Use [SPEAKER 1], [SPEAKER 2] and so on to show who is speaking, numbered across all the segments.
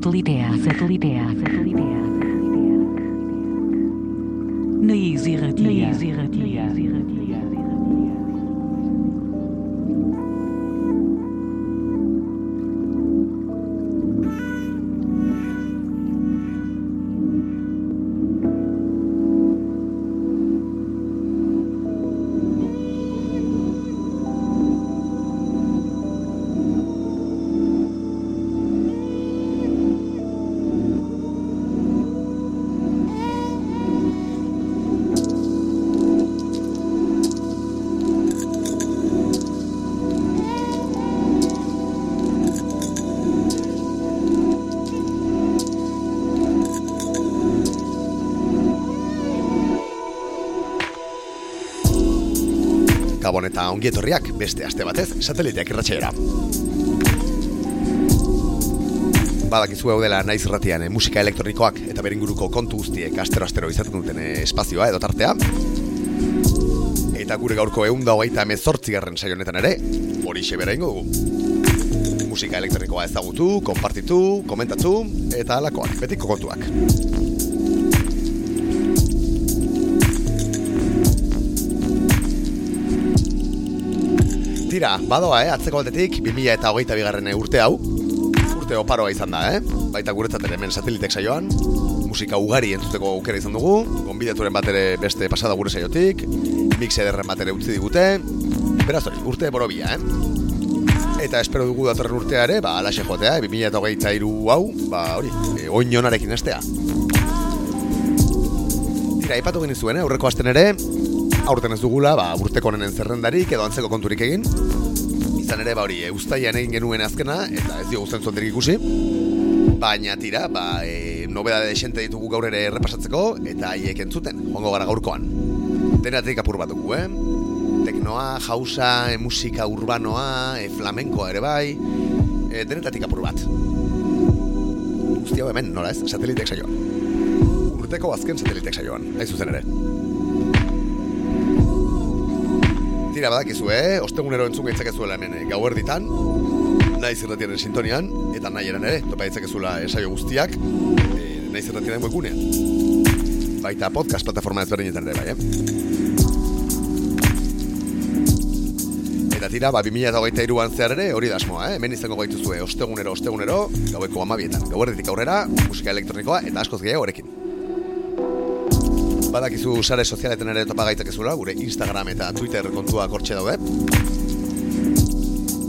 [SPEAKER 1] Satelitea, satelitea, satelitea. Naiz irratia, naiz irratia, irratia.
[SPEAKER 2] Gabon eta ongietorriak beste aste batez sateliteak irratxeera. Badakizu hau dela naiz irratian eh, musika elektronikoak eta beringuruko kontu guztiek astero-astero izaten duten eh, espazioa edo tartea. Eta gure gaurko egun da hogeita emezortzi garren saionetan ere, hori xebera ingo. Musika elektronikoa ezagutu, konpartitu, komentatu eta alakoak, betiko kontuak. Tira, badoa, eh, atzeko aldetik, 2000 eta hogeita bigarren urte hau. Urte oparoa izan da, eh? Baita guretzat ere hemen satelitek saioan. Musika ugari entzuteko aukera izan dugu. Gonbidaturen bat ere beste pasada gure saiotik. Mix ederren bat ere utzi digute. Beraz hori, urte borobia, eh? Eta espero dugu datorren urtea ere, ba, alaxe joatea, eh? 2000 eta hogeita iru hau, ba, hori, e, oinonarekin estea. Tira, ipatu genizuen, eh? Aurreko asten ere, aurten ez dugula, ba, urteko honen zerrendarik edo antzeko konturik egin. Izan ere, ba hori, e, ustaian egin genuen azkena, eta ez dio guztien zuenterik ikusi. Baina tira, ba, e, nobeda de xente ditugu gaur ere errepasatzeko, eta haiek entzuten, joango gara gaurkoan. Denatik apur bat dugu, eh? Teknoa, jausa, e, musika urbanoa, e, flamenkoa ere bai, e, denetatik apur bat. Guzti hemen, nola ez, satelitek saioan. Urteko azken satelitek saioan, nahi zuzen ere. Tira badakizu, eh? Ostegunero entzun gaitzakezuela hemen eh, gauerditan, naiz irratiaren sintonian, eta nahi eran ere, topa gaitzakezula esaio guztiak, eh, naiz irratiaren webgunean. Baita podcast plataforma ezberdinetan ere, bai, eh? Eta tira, ba, 2008 iruan zehar ere, hori da asmoa, eh? Hemen izango gaituzue, ostegunero, ostegunero, gaueko amabietan. Gauerditik aurrera, musika elektronikoa, eta askoz gehiago horekin. Badakizu sare sozialetan ere topa gaitakezula, gure Instagram eta Twitter kontua kortxe daude.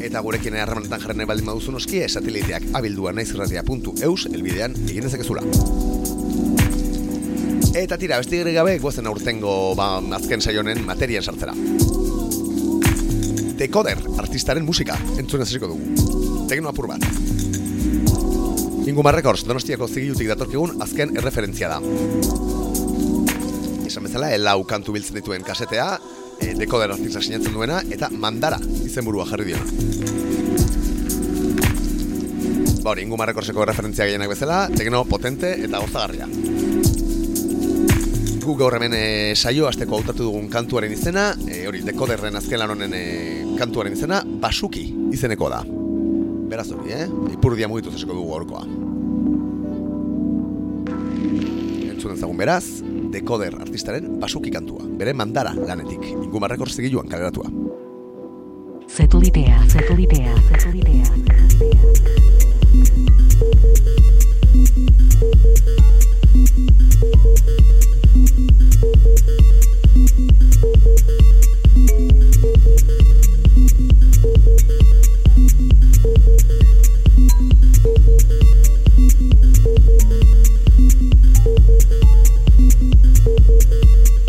[SPEAKER 2] Eta gurekin harremanetan jarren nahi baldin baduzu noski, sateliteak abildua naizirratia.eus elbidean egin dezakezula. Eta tira, besti gabe, guazen aurtengo ba, azken saionen materian sartzera. Decoder, artistaren musika, entzun ezeriko dugu. Tekno apur bat. Inguma Records, donostiako zigilutik datorkigun azken erreferentzia da esan bezala, elau kantu biltzen dituen kasetea, e, dekoder artista sinatzen duena, eta mandara izenburua jarri diona. Ba hori, inguma rekorseko referentzia gehienak bezala, tekno potente eta gozagarria. Gu gaur hemen e, saio azteko hautatu dugun kantuaren izena, e, hori, dekoderren azken lan honen e, kantuaren izena, basuki izeneko da. Beraz hori, eh? Ipurdia mugitu zeseko dugu gaurkoa. Entzun ezagun beraz, Decoder artistaren basuki kantua, bere mandara lanetik, ingumarrekor zigiluan kaleratua.
[SPEAKER 1] Zetulipea, zetulipea, zetulipea. thank you Thank you.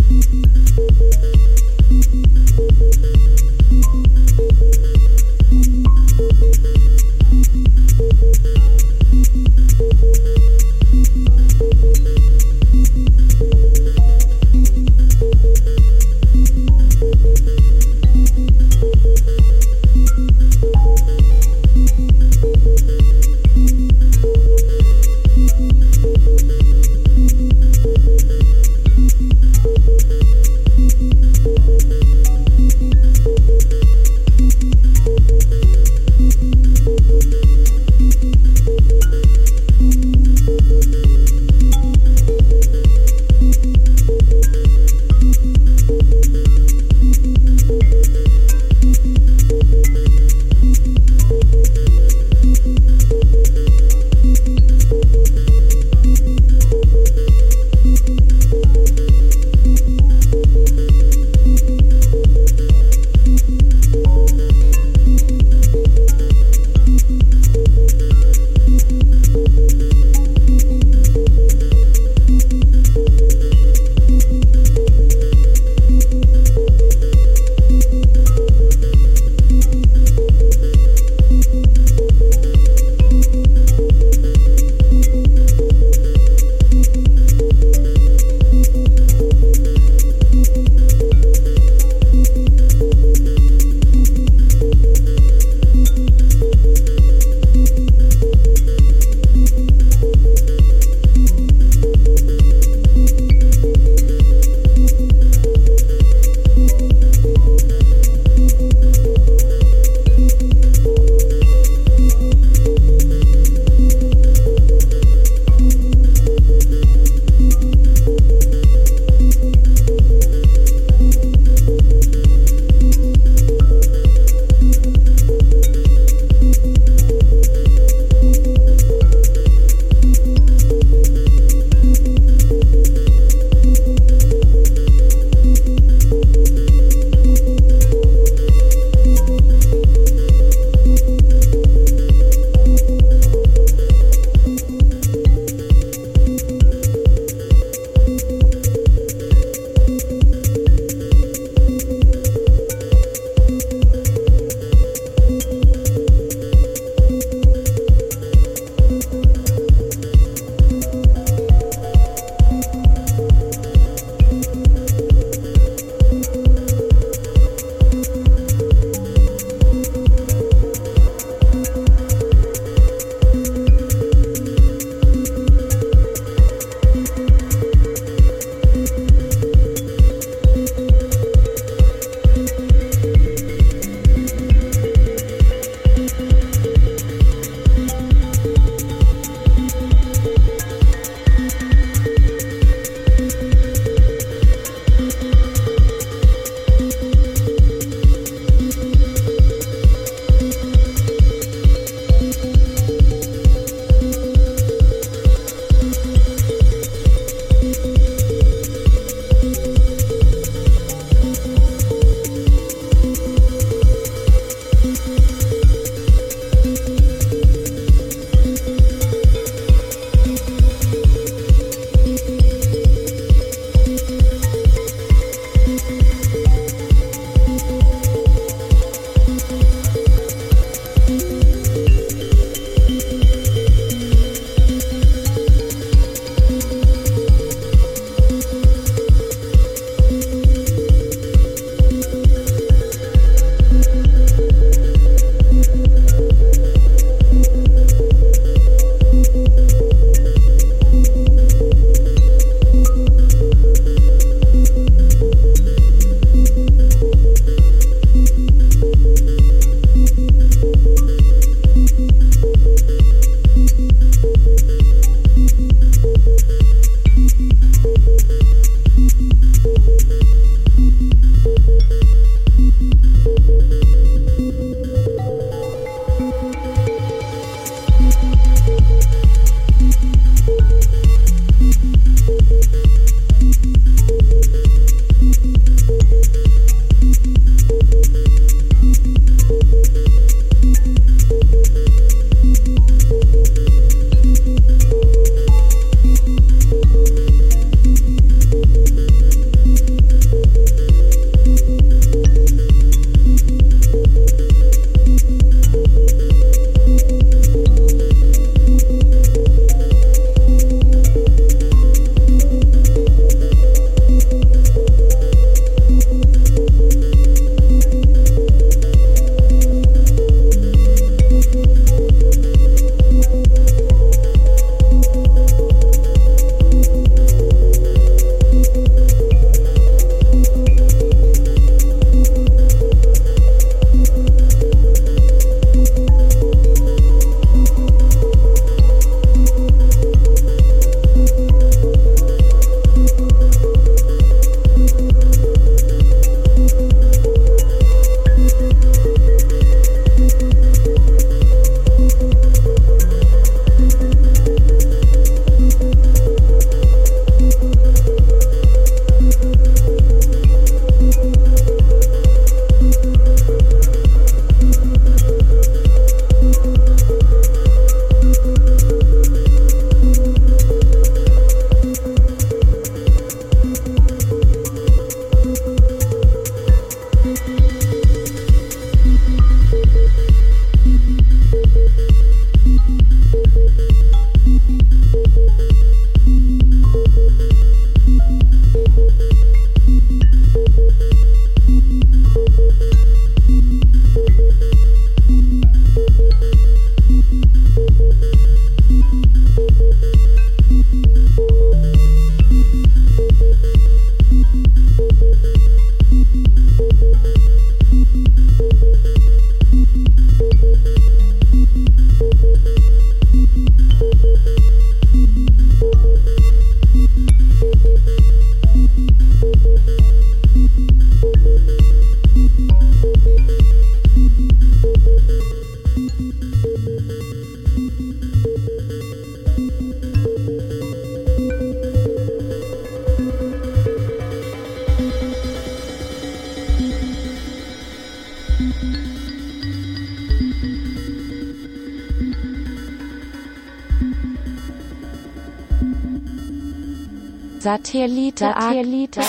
[SPEAKER 3] Satellite Satellite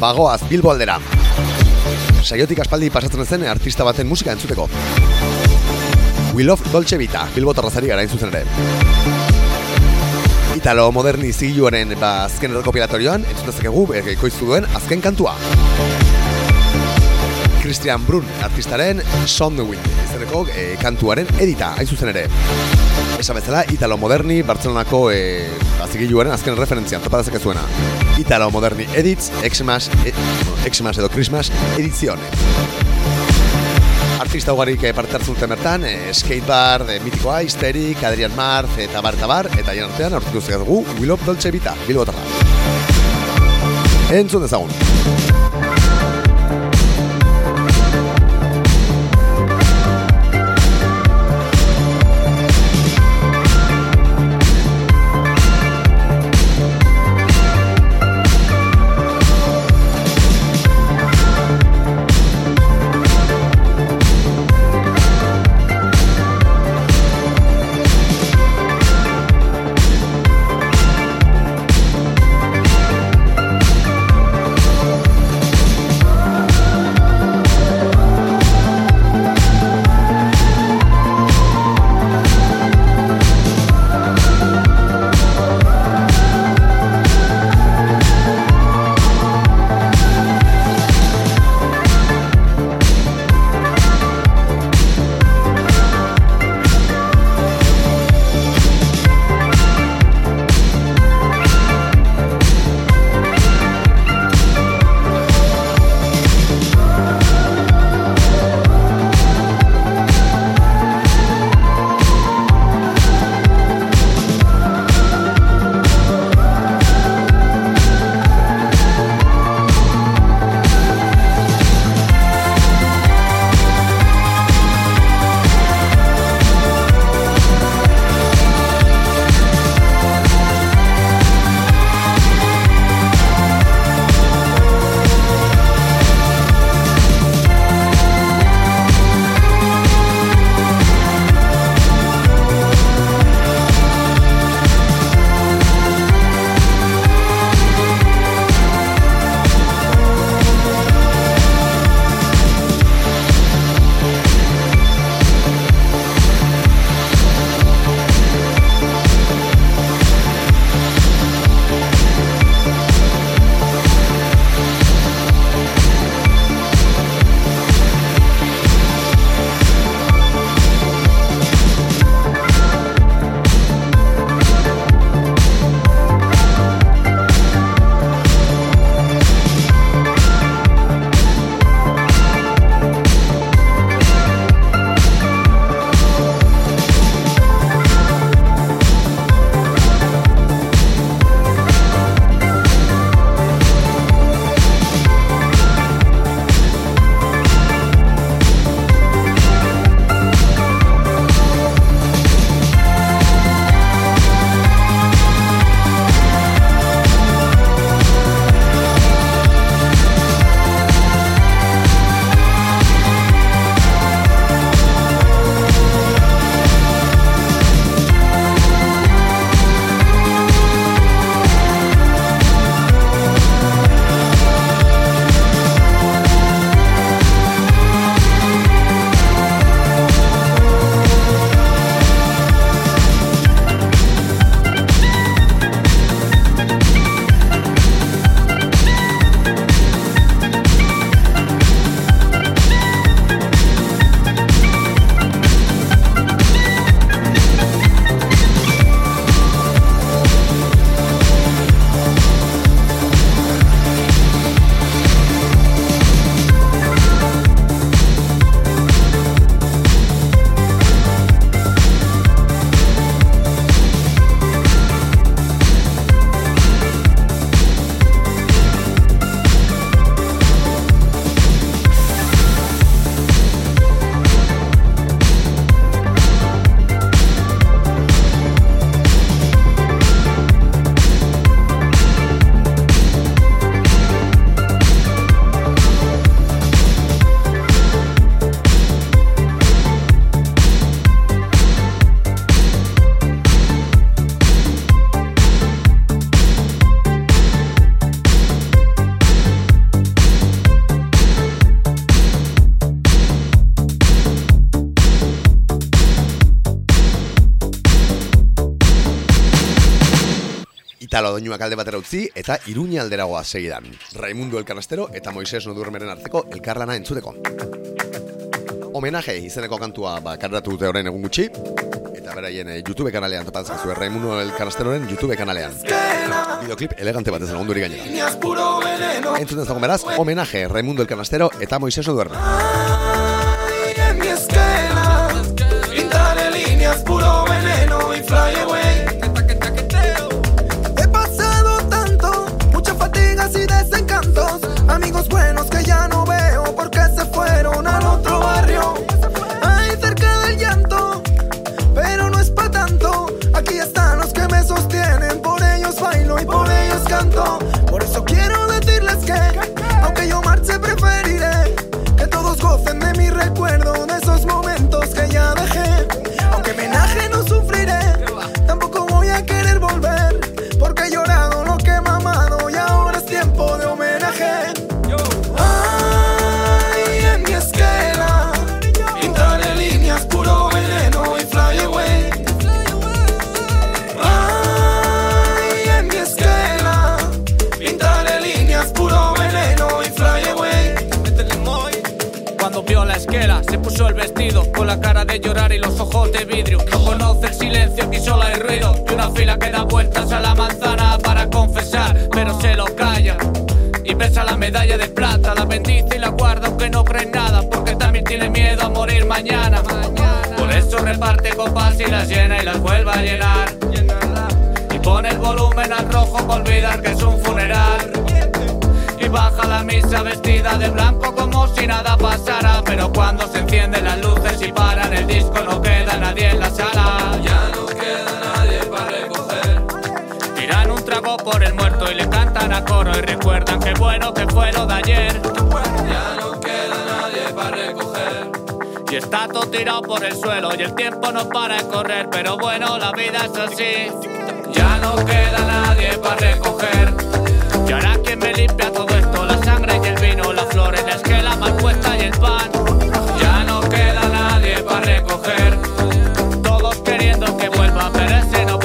[SPEAKER 2] Bagoaz Bilbo aldera. Saiotik aspaldi pasatzen zen artista baten musika entzuteko. We Love Dolce Vita, Bilbo Torrazari gara zuzen ere. Italo moderni zigiluaren ba, azken errekopilatorioan, entzutezakegu ekoiztu duen azken kantua. Christian Brun artistaren Son the Wind izeneko e, kantuaren edita, hain zuzen ere. Esa bezala, Italo Moderni, Bartzelonako e, azigiluaren azken referentzian, topa dezake zuena. Italo Moderni Edits, Xmas, e, Xmas edo Christmas edizione. Artista ugarik e, parte hartzen duten bertan, e, Skatebar, de Mitikoa, Histerik, Adrian Marz, eta bar, eta bar, eta jen artean, zegaz dugu, Willow Dolce Vita, Bilbotarra. Entzun dezagun. Italo doinuak alde batera utzi eta Iruña alderagoa segidan. Raimundo Elkanastero eta Moises Nodurmeren arteko elkarlana entzuteko. Homenaje izeneko kantua ba, karratu dute orain egun gutxi, eta beraien eh, YouTube kanalean topatzen zuen Raimundo Elkanasteroren YouTube kanalean. Videoclip elegante bat ezen onduri gainera. Entzuten zago beraz, homenaje Raimundo Elkanastero eta Moises Nodurmen.
[SPEAKER 4] De
[SPEAKER 5] llorar y los ojos de vidrio. No conoce el silencio, aquí solo hay ruido. Y una fila que da vueltas a la manzana para confesar, pero se lo calla. Y besa la medalla de plata, la bendice y la guarda aunque no cree nada, porque también tiene miedo a morir mañana. Por eso reparte copas y las llena y las vuelve a llenar. Y pone el volumen al rojo para olvidar que es un funeral. Y baja la misa vestida de blanco como si nada pasara. Pero cuando se encienden las luces y paran el disco no queda nadie en la sala. Ya no queda nadie para recoger. Tiran un trago por el muerto y le cantan a coro Y recuerdan qué bueno que fue lo de ayer. Ya no queda nadie para recoger. Y está todo tirado por el suelo y el tiempo no para de correr, pero bueno, la vida es así. Ya no queda nadie para recoger. Y ahora quien me limpia todo esto, la sangre y el vino, las flores, la esquela mal puesta y el pan. Ya no queda nadie para recoger. Todos queriendo que vuelva, pero ese no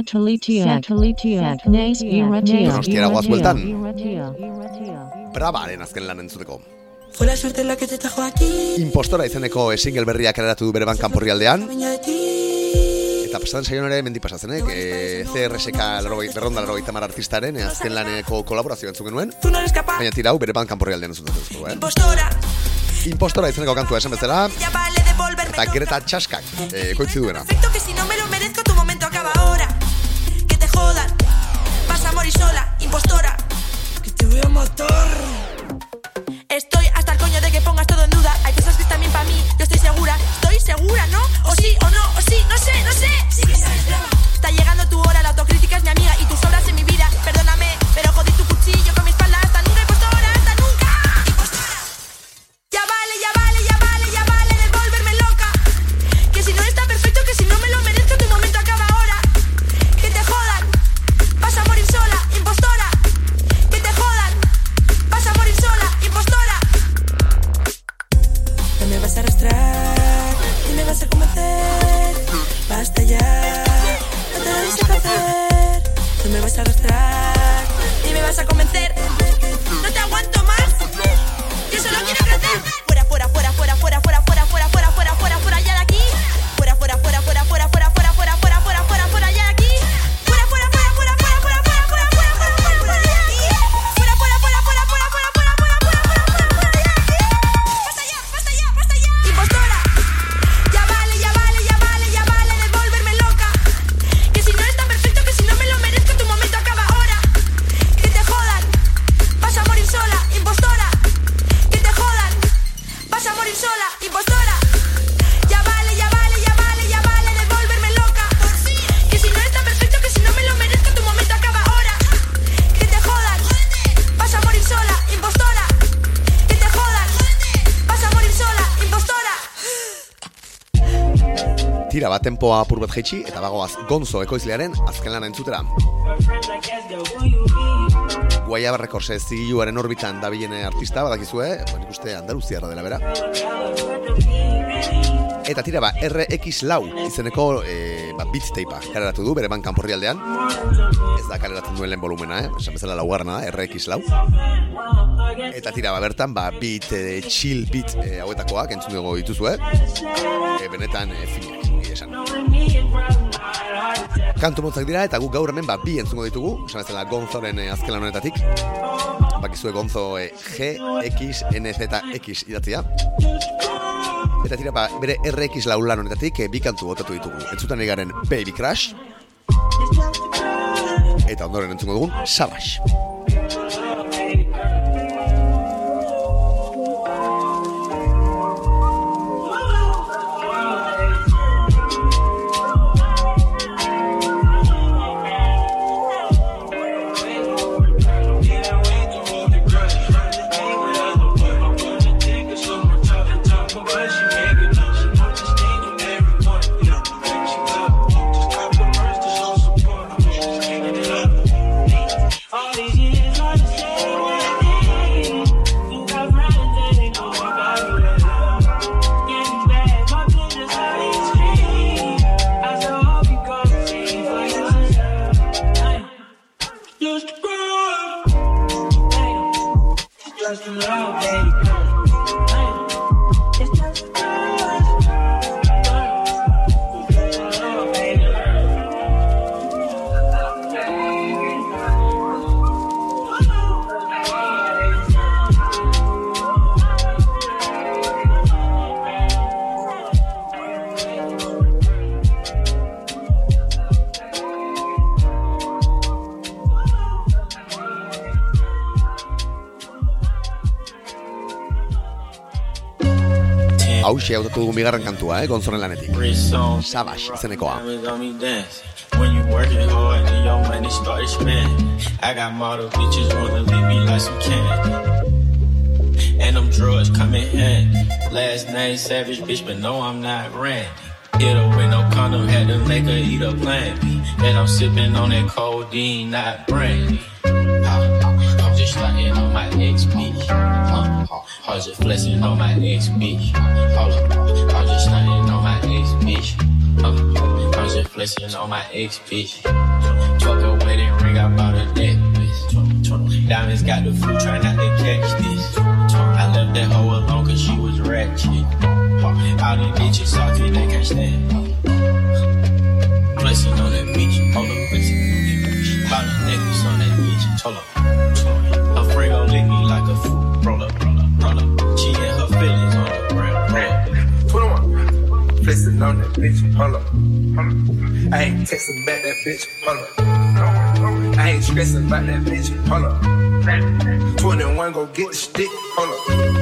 [SPEAKER 6] Satellitiak. Satellitiak. Naiz irratia.
[SPEAKER 2] Donostiara goaz bueltan. Brabaren azken lan entzuteko.
[SPEAKER 7] Fue la suerte la que te trajo aquí
[SPEAKER 2] Impostora izeneko single berriak eraratu du bere ban kanporrialdean,
[SPEAKER 7] Baina de ti
[SPEAKER 2] eta pasatzen saion ere mendi pasazenek, e, CRSK berronda larogeita mar artistaren e, azken laneko kolaborazio entzun genuen,
[SPEAKER 7] Tú no eres capaz
[SPEAKER 2] baina tira hau bere ban kanporrialdean entzuten duzko, eh?
[SPEAKER 7] Impostora
[SPEAKER 2] Impostora izeneko kantua esan bezala, eta Greta Txaskak e, koitzi duena.
[SPEAKER 7] Perfecto que si no me lo merezco tu momento acaba te jodan Vas a morir sola, impostora. Que te voy a matar. Estoy hasta el coño de que pongas todo en duda. Hay cosas que están bien para mí, yo estoy segura. Estoy segura, ¿no? O sí, o no, o sí, no sé, no sé. Está llegando puedes arrastrar. Y me vas a
[SPEAKER 2] convencer Bat tempoa apur bat jaitsi eta bagoaz gonzo ekoizlearen azken lana entzutera. Guaia barrekorse zigiluaren orbitan dabilen artista, badakizue, ba, nik uste Andaluziarra dela bera. Eta tira ba, RX lau izeneko e, ba, beat teipa kaleratu du, bere ban kanporri aldean. Ez da kaleratzen duen lehen volumena, eh? esan bezala laugarna da, RX lau. Eta tira ba, bertan, ba, beat, e, chill beat e, hauetakoak entzun dugu dituzue. E, benetan, e, esan. Kantu motzak dira eta guk gaur hemen ba, bi entzungo ditugu, esan bezala Gonzoren e, azken lan honetatik. Bakizue Gonzo e, G, X, N, Z, X idatzia. Eta tira ba, bere RX laulan honetatik e, bi kantu botatu ditugu. Entzutan egaren Baby Crash. Eta ondoren entzungo dugun Savage. Hau hautatu dugun bigarren kantua, eh, lanetik. Savage.
[SPEAKER 8] When you hard and your money start expanding. I got model bitches wanna leave me like some candy. And them drugs come in. Last name Savage, bitch, but no, I'm not Randy. Her with no condom, had to make her eat a plan. And I'm sipping on that codeine, not brandy. Starting on my ex bitch. Uh, I was just flexing on my ex bitch. Hold up, I was just starting on my ex bitch. Uh, I was just flexing on my ex bitch. Fuck a wedding ring, I bought a necklace. Diamonds got the flu, try not to catch this. I left that hoe alone cause she was ratchet. All these bitches salty, they can't stand. Flexing on that bitch, hold up, flexing on that bitch. Bought a necklace on that bitch, hold up.
[SPEAKER 9] 21. Flexing on that bitch, hold up. Hold up. I ain't texting back that bitch, hold up. I ain't stressing about that bitch, hold up. 21 go get the stick, hold up.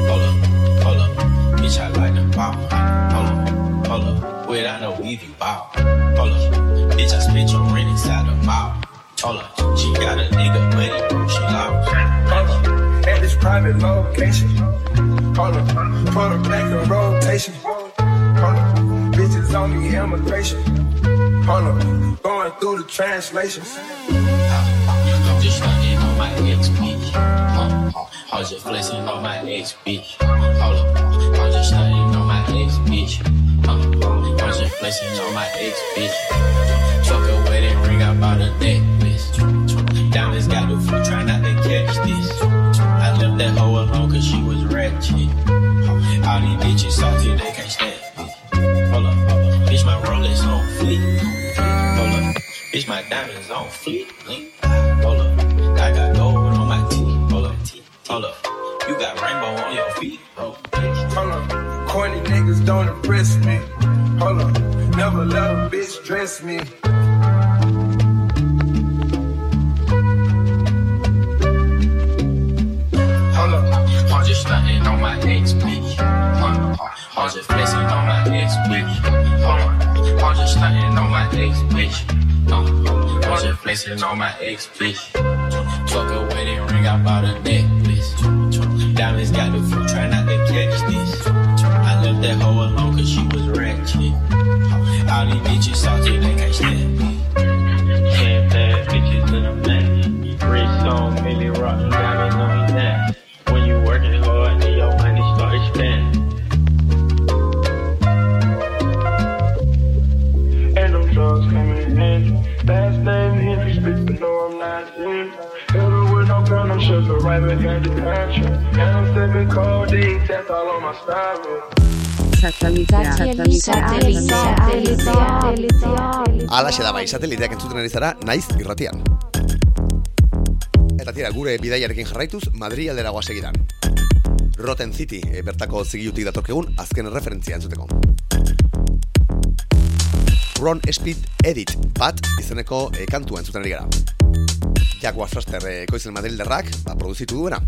[SPEAKER 8] Hold up, hold up. Bitch, I like the ball. Hold up, hold up. Without no weave, you ball. Hold up. Bitch, I spit your rent inside the mall. Hold up. She got a nigga, but he broke, she lost.
[SPEAKER 9] Hold up. At this private location, hold up. Put her back in rotation, up. Bitches on the immigration, hold up. Going through the translations.
[SPEAKER 8] I'm just stunting on my ex bitch. I was just flexing on my ex bitch. Hold up. I'm just stunting on my ex bitch. I was just flexing on my ex bitch. Fuck a wedding ring, I bought a necklace. Diamonds got the flu, try not to catch this. I left that hoe alone cause she was ratchet. All these bitches salty, Bitch, my diamonds on fleek. Hold up. I got gold on my teeth. Hold up. Hold up. You got rainbow on your feet. Hold up.
[SPEAKER 9] Hold up. Corny niggas don't impress me. Hold up. Never let a bitch dress me.
[SPEAKER 8] Hold up. I'm just stunting on my. Uh, I'm just flexing on my ex bitch. Hold up. I'm just stunting on my ex bitch. Uh, I'm just flexing on my ex bitch. Fuck a wedding ring, I bought a necklace. Diamonds got the flu, try not to catch this. I left that hoe alone cause she was ratchet. All these bitches salty, they can't stand
[SPEAKER 9] right behind the country. And I'm sipping codeine, that's all on my.
[SPEAKER 10] Satelitea,
[SPEAKER 2] Alaxe da bai, sateliteak entzuten ari zara, naiz irratian. Eta tira, gure bidaiarekin jarraituz, Madri aldera segidan. Rotten City, e, bertako zigilutik datorkegun, azken referentzia entzuteko. Ron Speed Edit bat izeneko e, kantua entzuten ari gara. Jaguar Fraster e, koizen Madrilderrak, ba, produzitu duena.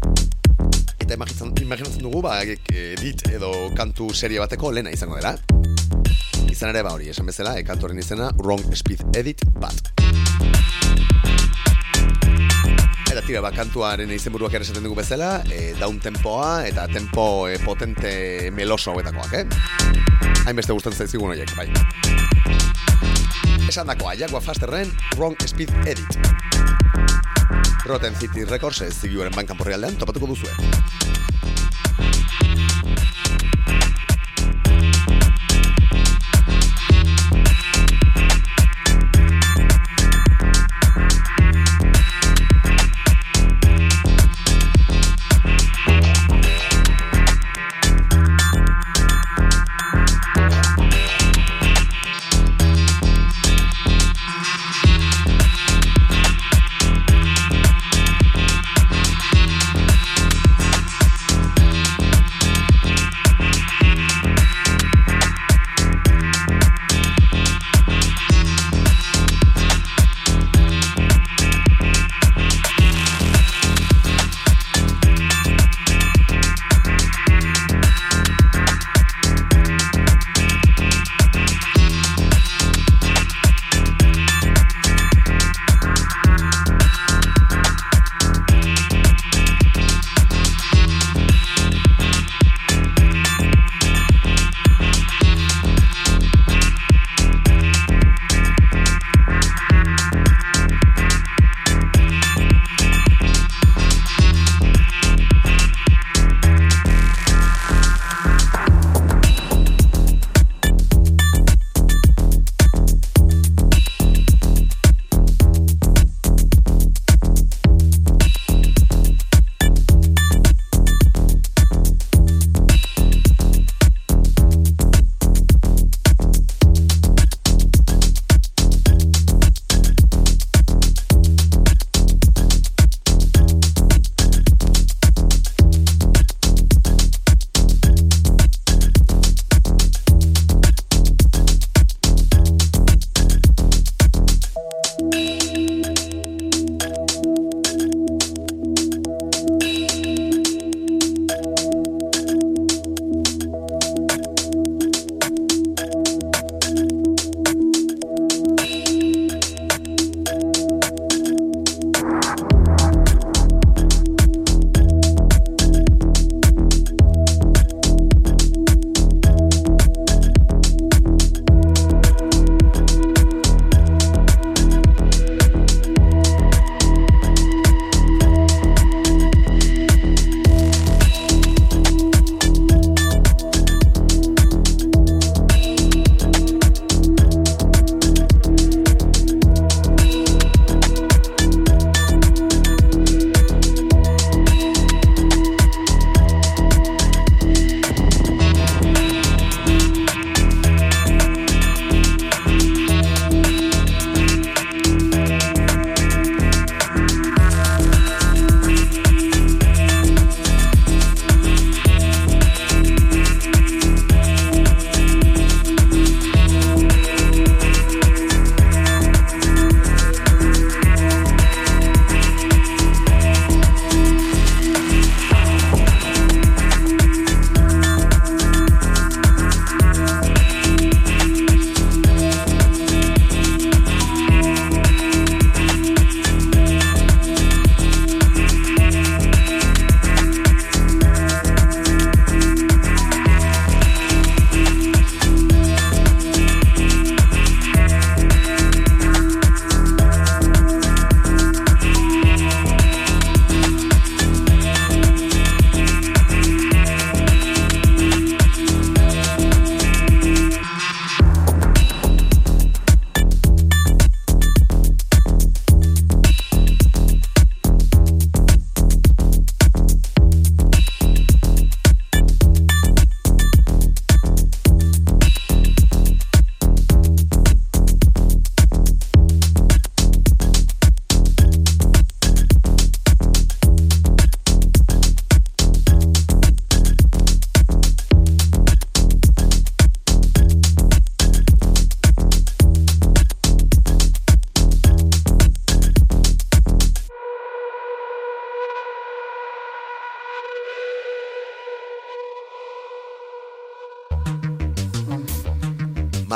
[SPEAKER 2] Eta imaginatzen, imaginatzen dugu, ba, edit edo kantu serie bateko lena izango dela. Izan ere, ba hori, esan bezala, e, kantuaren izena Wrong Speed Edit bat. Eta tira, ba, kantuaren izenburuak ere esaten dugu bezala, e, down tempoa eta tempo e, potente meloso hauetakoak, eh? Hainbeste gustatzen zaizkigun horiek, bai. Esan dakoa, Jaguar Fasterren Wrong Speed Edit. Rotten City Records ez zigioaren bankan porri topatuko duzue.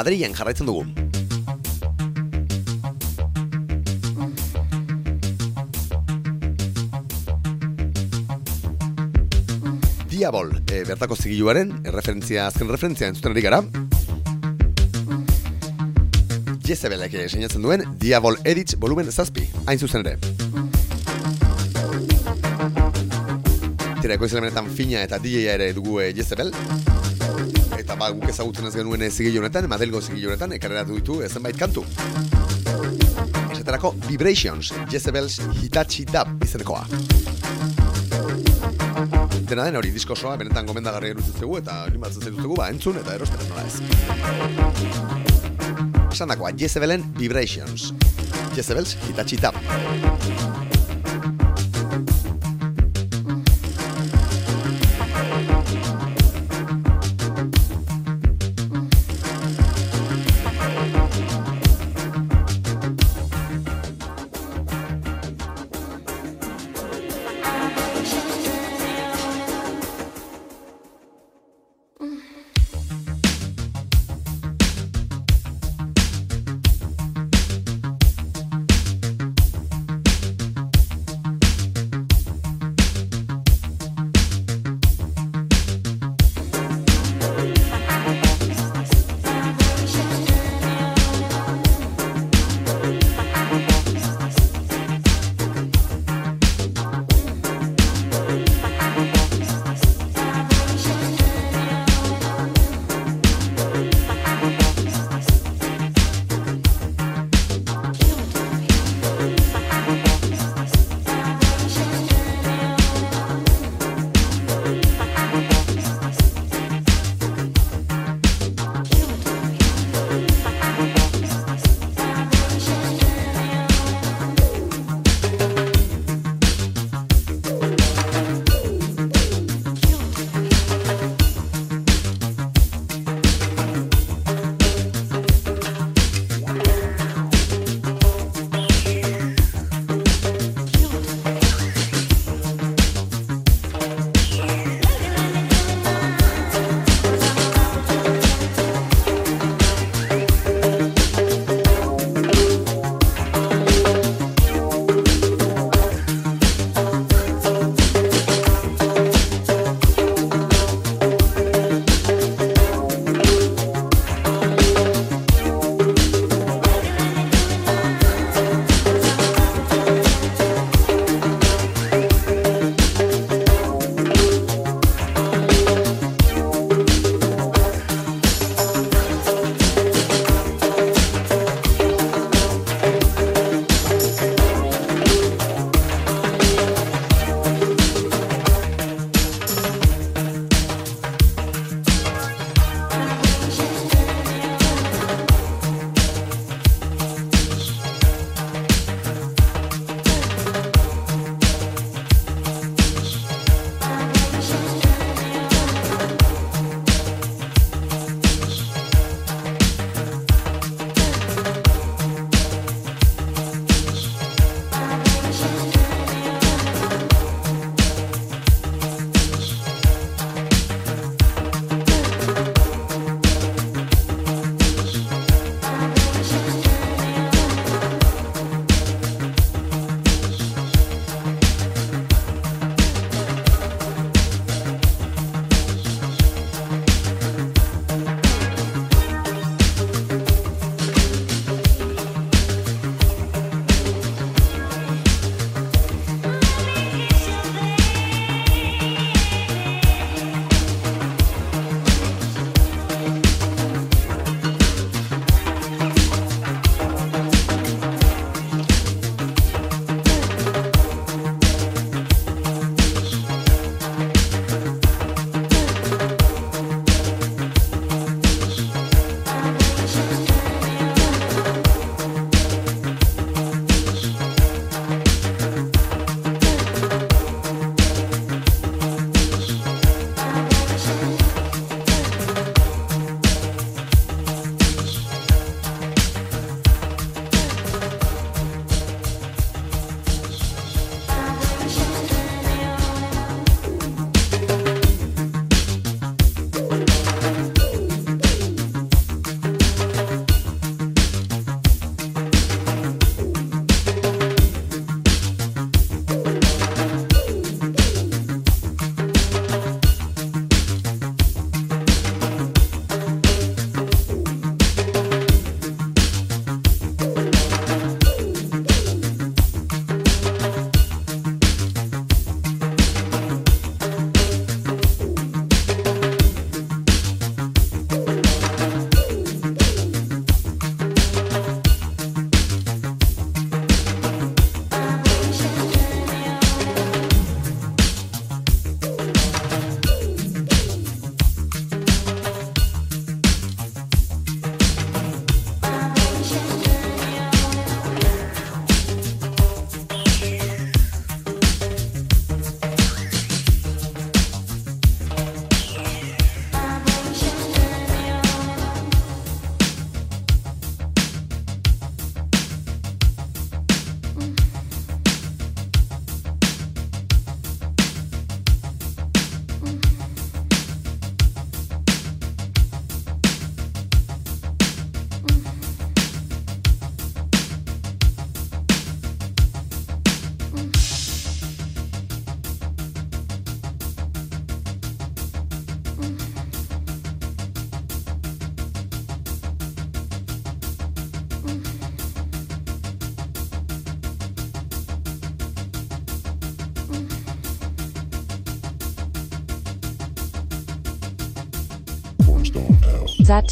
[SPEAKER 2] Madrilen jarraitzen dugu. Diabol, e, bertako zigiluaren, erreferentzia, azken referentzia entzuten ari gara. Jezebelek sinatzen duen Diabol Edits volumen zazpi, hain zuzen ere. Tira, ekoizelemenetan fina eta DJ-a ere dugu e, Jezebel. Eta ba, guk ezagutzen ez genuen zigilu honetan, Madelgo zigilu honetan, ekarreratu ditu e, zenbait kantu. Esaterako Vibrations, Jezebel's Hitachi Dub izenekoa. Dena den hori diskosoa, benetan gomendagarri erutzegu eta animatzen zaituztegu, ba, entzun eta erosten nola ez. Esan dakoa, Jezebelen Vibrations. Jezebel's Hitachi Dub.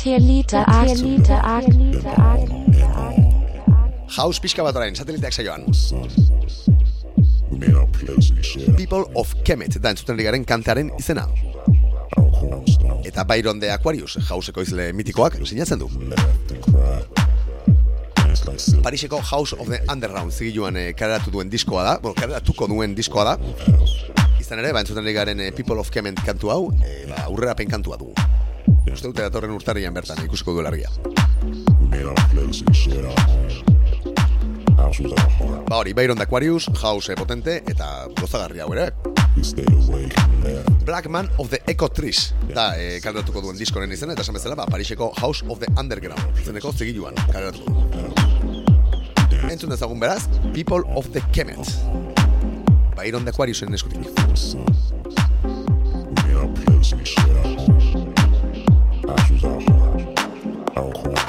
[SPEAKER 3] Satellite Satellite
[SPEAKER 10] House pixka bat orain, sateliteak saioan. People of Kemet da entzuten ari garen kantearen izena. Eta Byron de Aquarius, jauseko izle mitikoak, sinatzen du. Pariseko House of the Underground zigiluan eh, kareratu duen diskoa da, bueno, kareratuko duen diskoa da. Izan ere, ba, entzuten ari garen eh, People of Kemet kantu hau, eh, ba, aurrerapen kantua du. Uste dute datorren urtarrian bertan, ikusiko du largia. Ba hori, Byron Aquarius, House potente eta gozagarri hau ere. Black Man of the Echo Trees da e, kaleratuko duen diskoren izena eta esan bezala ba, Pariseko House of the Underground izeneko zigiluan kaleratuko du. Entzun dezagun beraz, People of the Kemet. Byron de Aquariusen eskutik.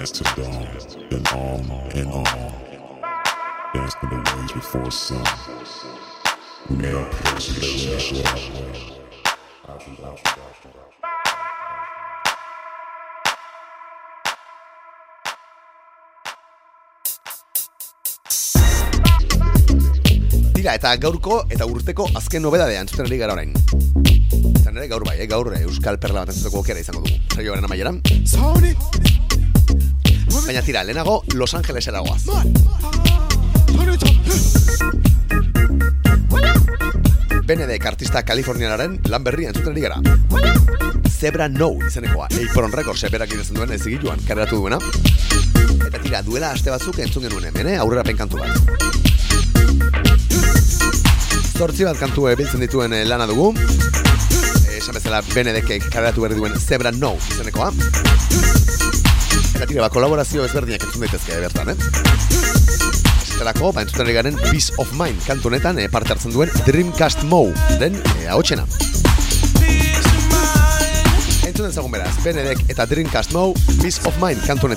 [SPEAKER 2] We danced till dawn, then on and on. Danced in the waves before sun. We made our shared our home.
[SPEAKER 10] Tira, eta gaurko eta urteko azken nobedadea entzuten ari gara orain. Izan ere, gaur bai, eh? gaur eh, Euskal Perla bat entzuteko aukera izango dugu. Saioaren amaieran. Baina tira, lehenago Los Angeles eragoaz. Benedek artista kalifornianaren lan berria entzuten gara. Zebra No izenekoa, Apron Records eberak idazten duen ezigiluan kareratu duena. Eta tira, duela aste batzuk entzun genuen hemen, eh? aurrera penkantu bat. Zortzi bat kantu biltzen dituen eh, lana dugu. E,
[SPEAKER 11] esan bezala Benedekek kaderatu berri duen Zebra No izenekoa. Eta tira, ba, kolaborazio ezberdinak entzun daitezke bertan, eh? Esterako, ba, entzuten garen Peace of Mind kantu honetan eh, parte hartzen duen Dreamcast Mo den eh, ahotsena. Entzun dezagun beraz, Benedek eta Dreamcast Mo Peace of Mind kantu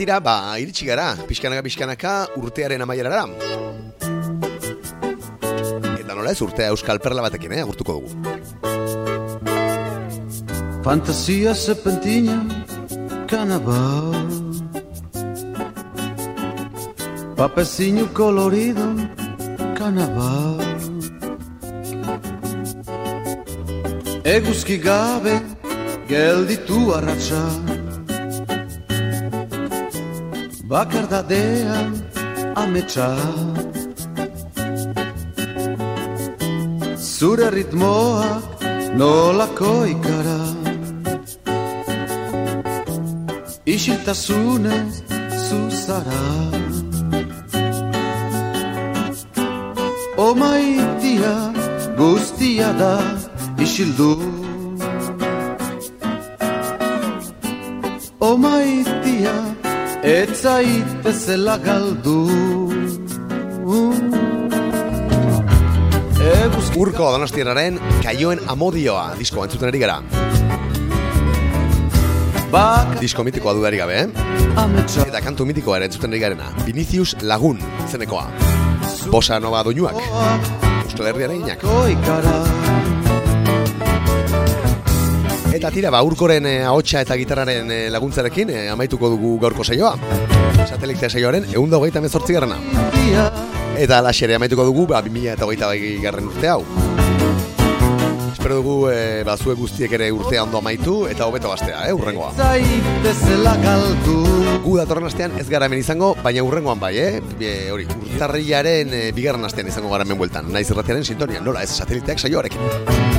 [SPEAKER 2] tira, ba, iritsi gara, pixkanaka pixkanaka urtearen amaierara. Eta nola ez urtea euskal perla batekin, eh, agurtuko dugu.
[SPEAKER 12] Fantasia serpentina, carnaval. Papecinho colorido, carnaval. Eguzki gabe, gelditu arratsa. Bakardadean, ametsa. Zure ritmoak nolako ikara. Isiltasunez zuzara. O maitia guztia da isildu etzaitezela galdu Eguzki
[SPEAKER 2] Urko donostiararen kaioen amodioa disko entzuten ari gara.
[SPEAKER 12] bak
[SPEAKER 2] Disko mitikoa dudari gabe, eh?
[SPEAKER 12] ametsa
[SPEAKER 2] Eta kantu mitikoa ere entzuten ari garena. Vinicius Lagun, izenekoa. Bosa nova doinuak. Euskal Herriaren inak. Eta tira, ba, urkoren eh, ahotsa eta gitarraren eh, laguntzarekin eh, amaituko dugu gaurko saioa. Satelitea saioaren egun da hogeita mezortzi garrana. Eta alaxere amaituko dugu, ba, 2000 eta hogeita garren urte hau. Espero dugu, e, ba, zuek guztiek ere urtea ondo amaitu eta hobeto bastea, eh, urrengoa. Gu datorren astean ez gara hemen izango, baina urrengoan bai, eh? E, hori, urtarrilaren e, bigarren astean izango gara hemen bueltan. Naiz irratiaren sintonia, nola ez sateliteak saioarekin.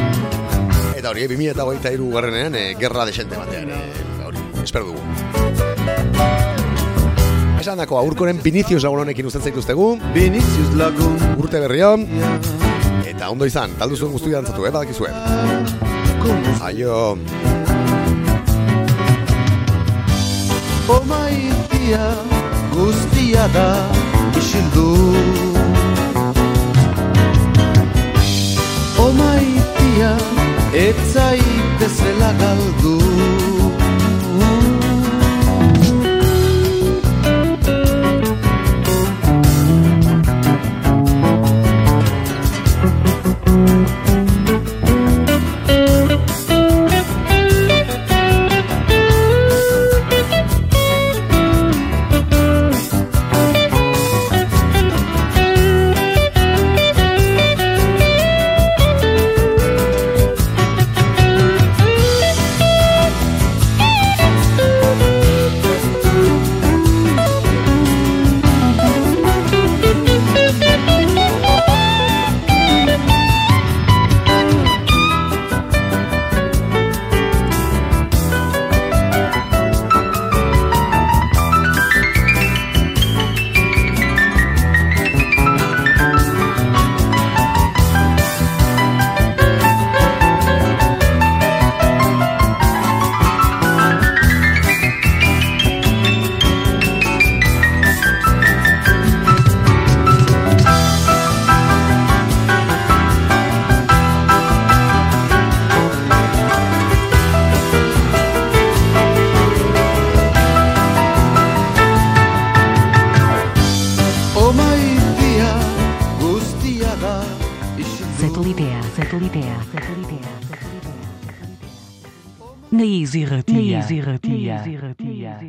[SPEAKER 2] Eta hori, eh, 2000 eta hogeita iru garrenean, e, gerra desente batean, e, hori, espero dugu. Esan dako, aurkoren Vinicius lagun honekin uzten zaituztegu,
[SPEAKER 12] Vinicius lagun.
[SPEAKER 2] Urte berrion, eta ondo izan, taldu zuen guztu dantzatu, eh, badakizue. Aio,
[SPEAKER 12] O maitia guztia da isildu. O maitia etzaitezela galdu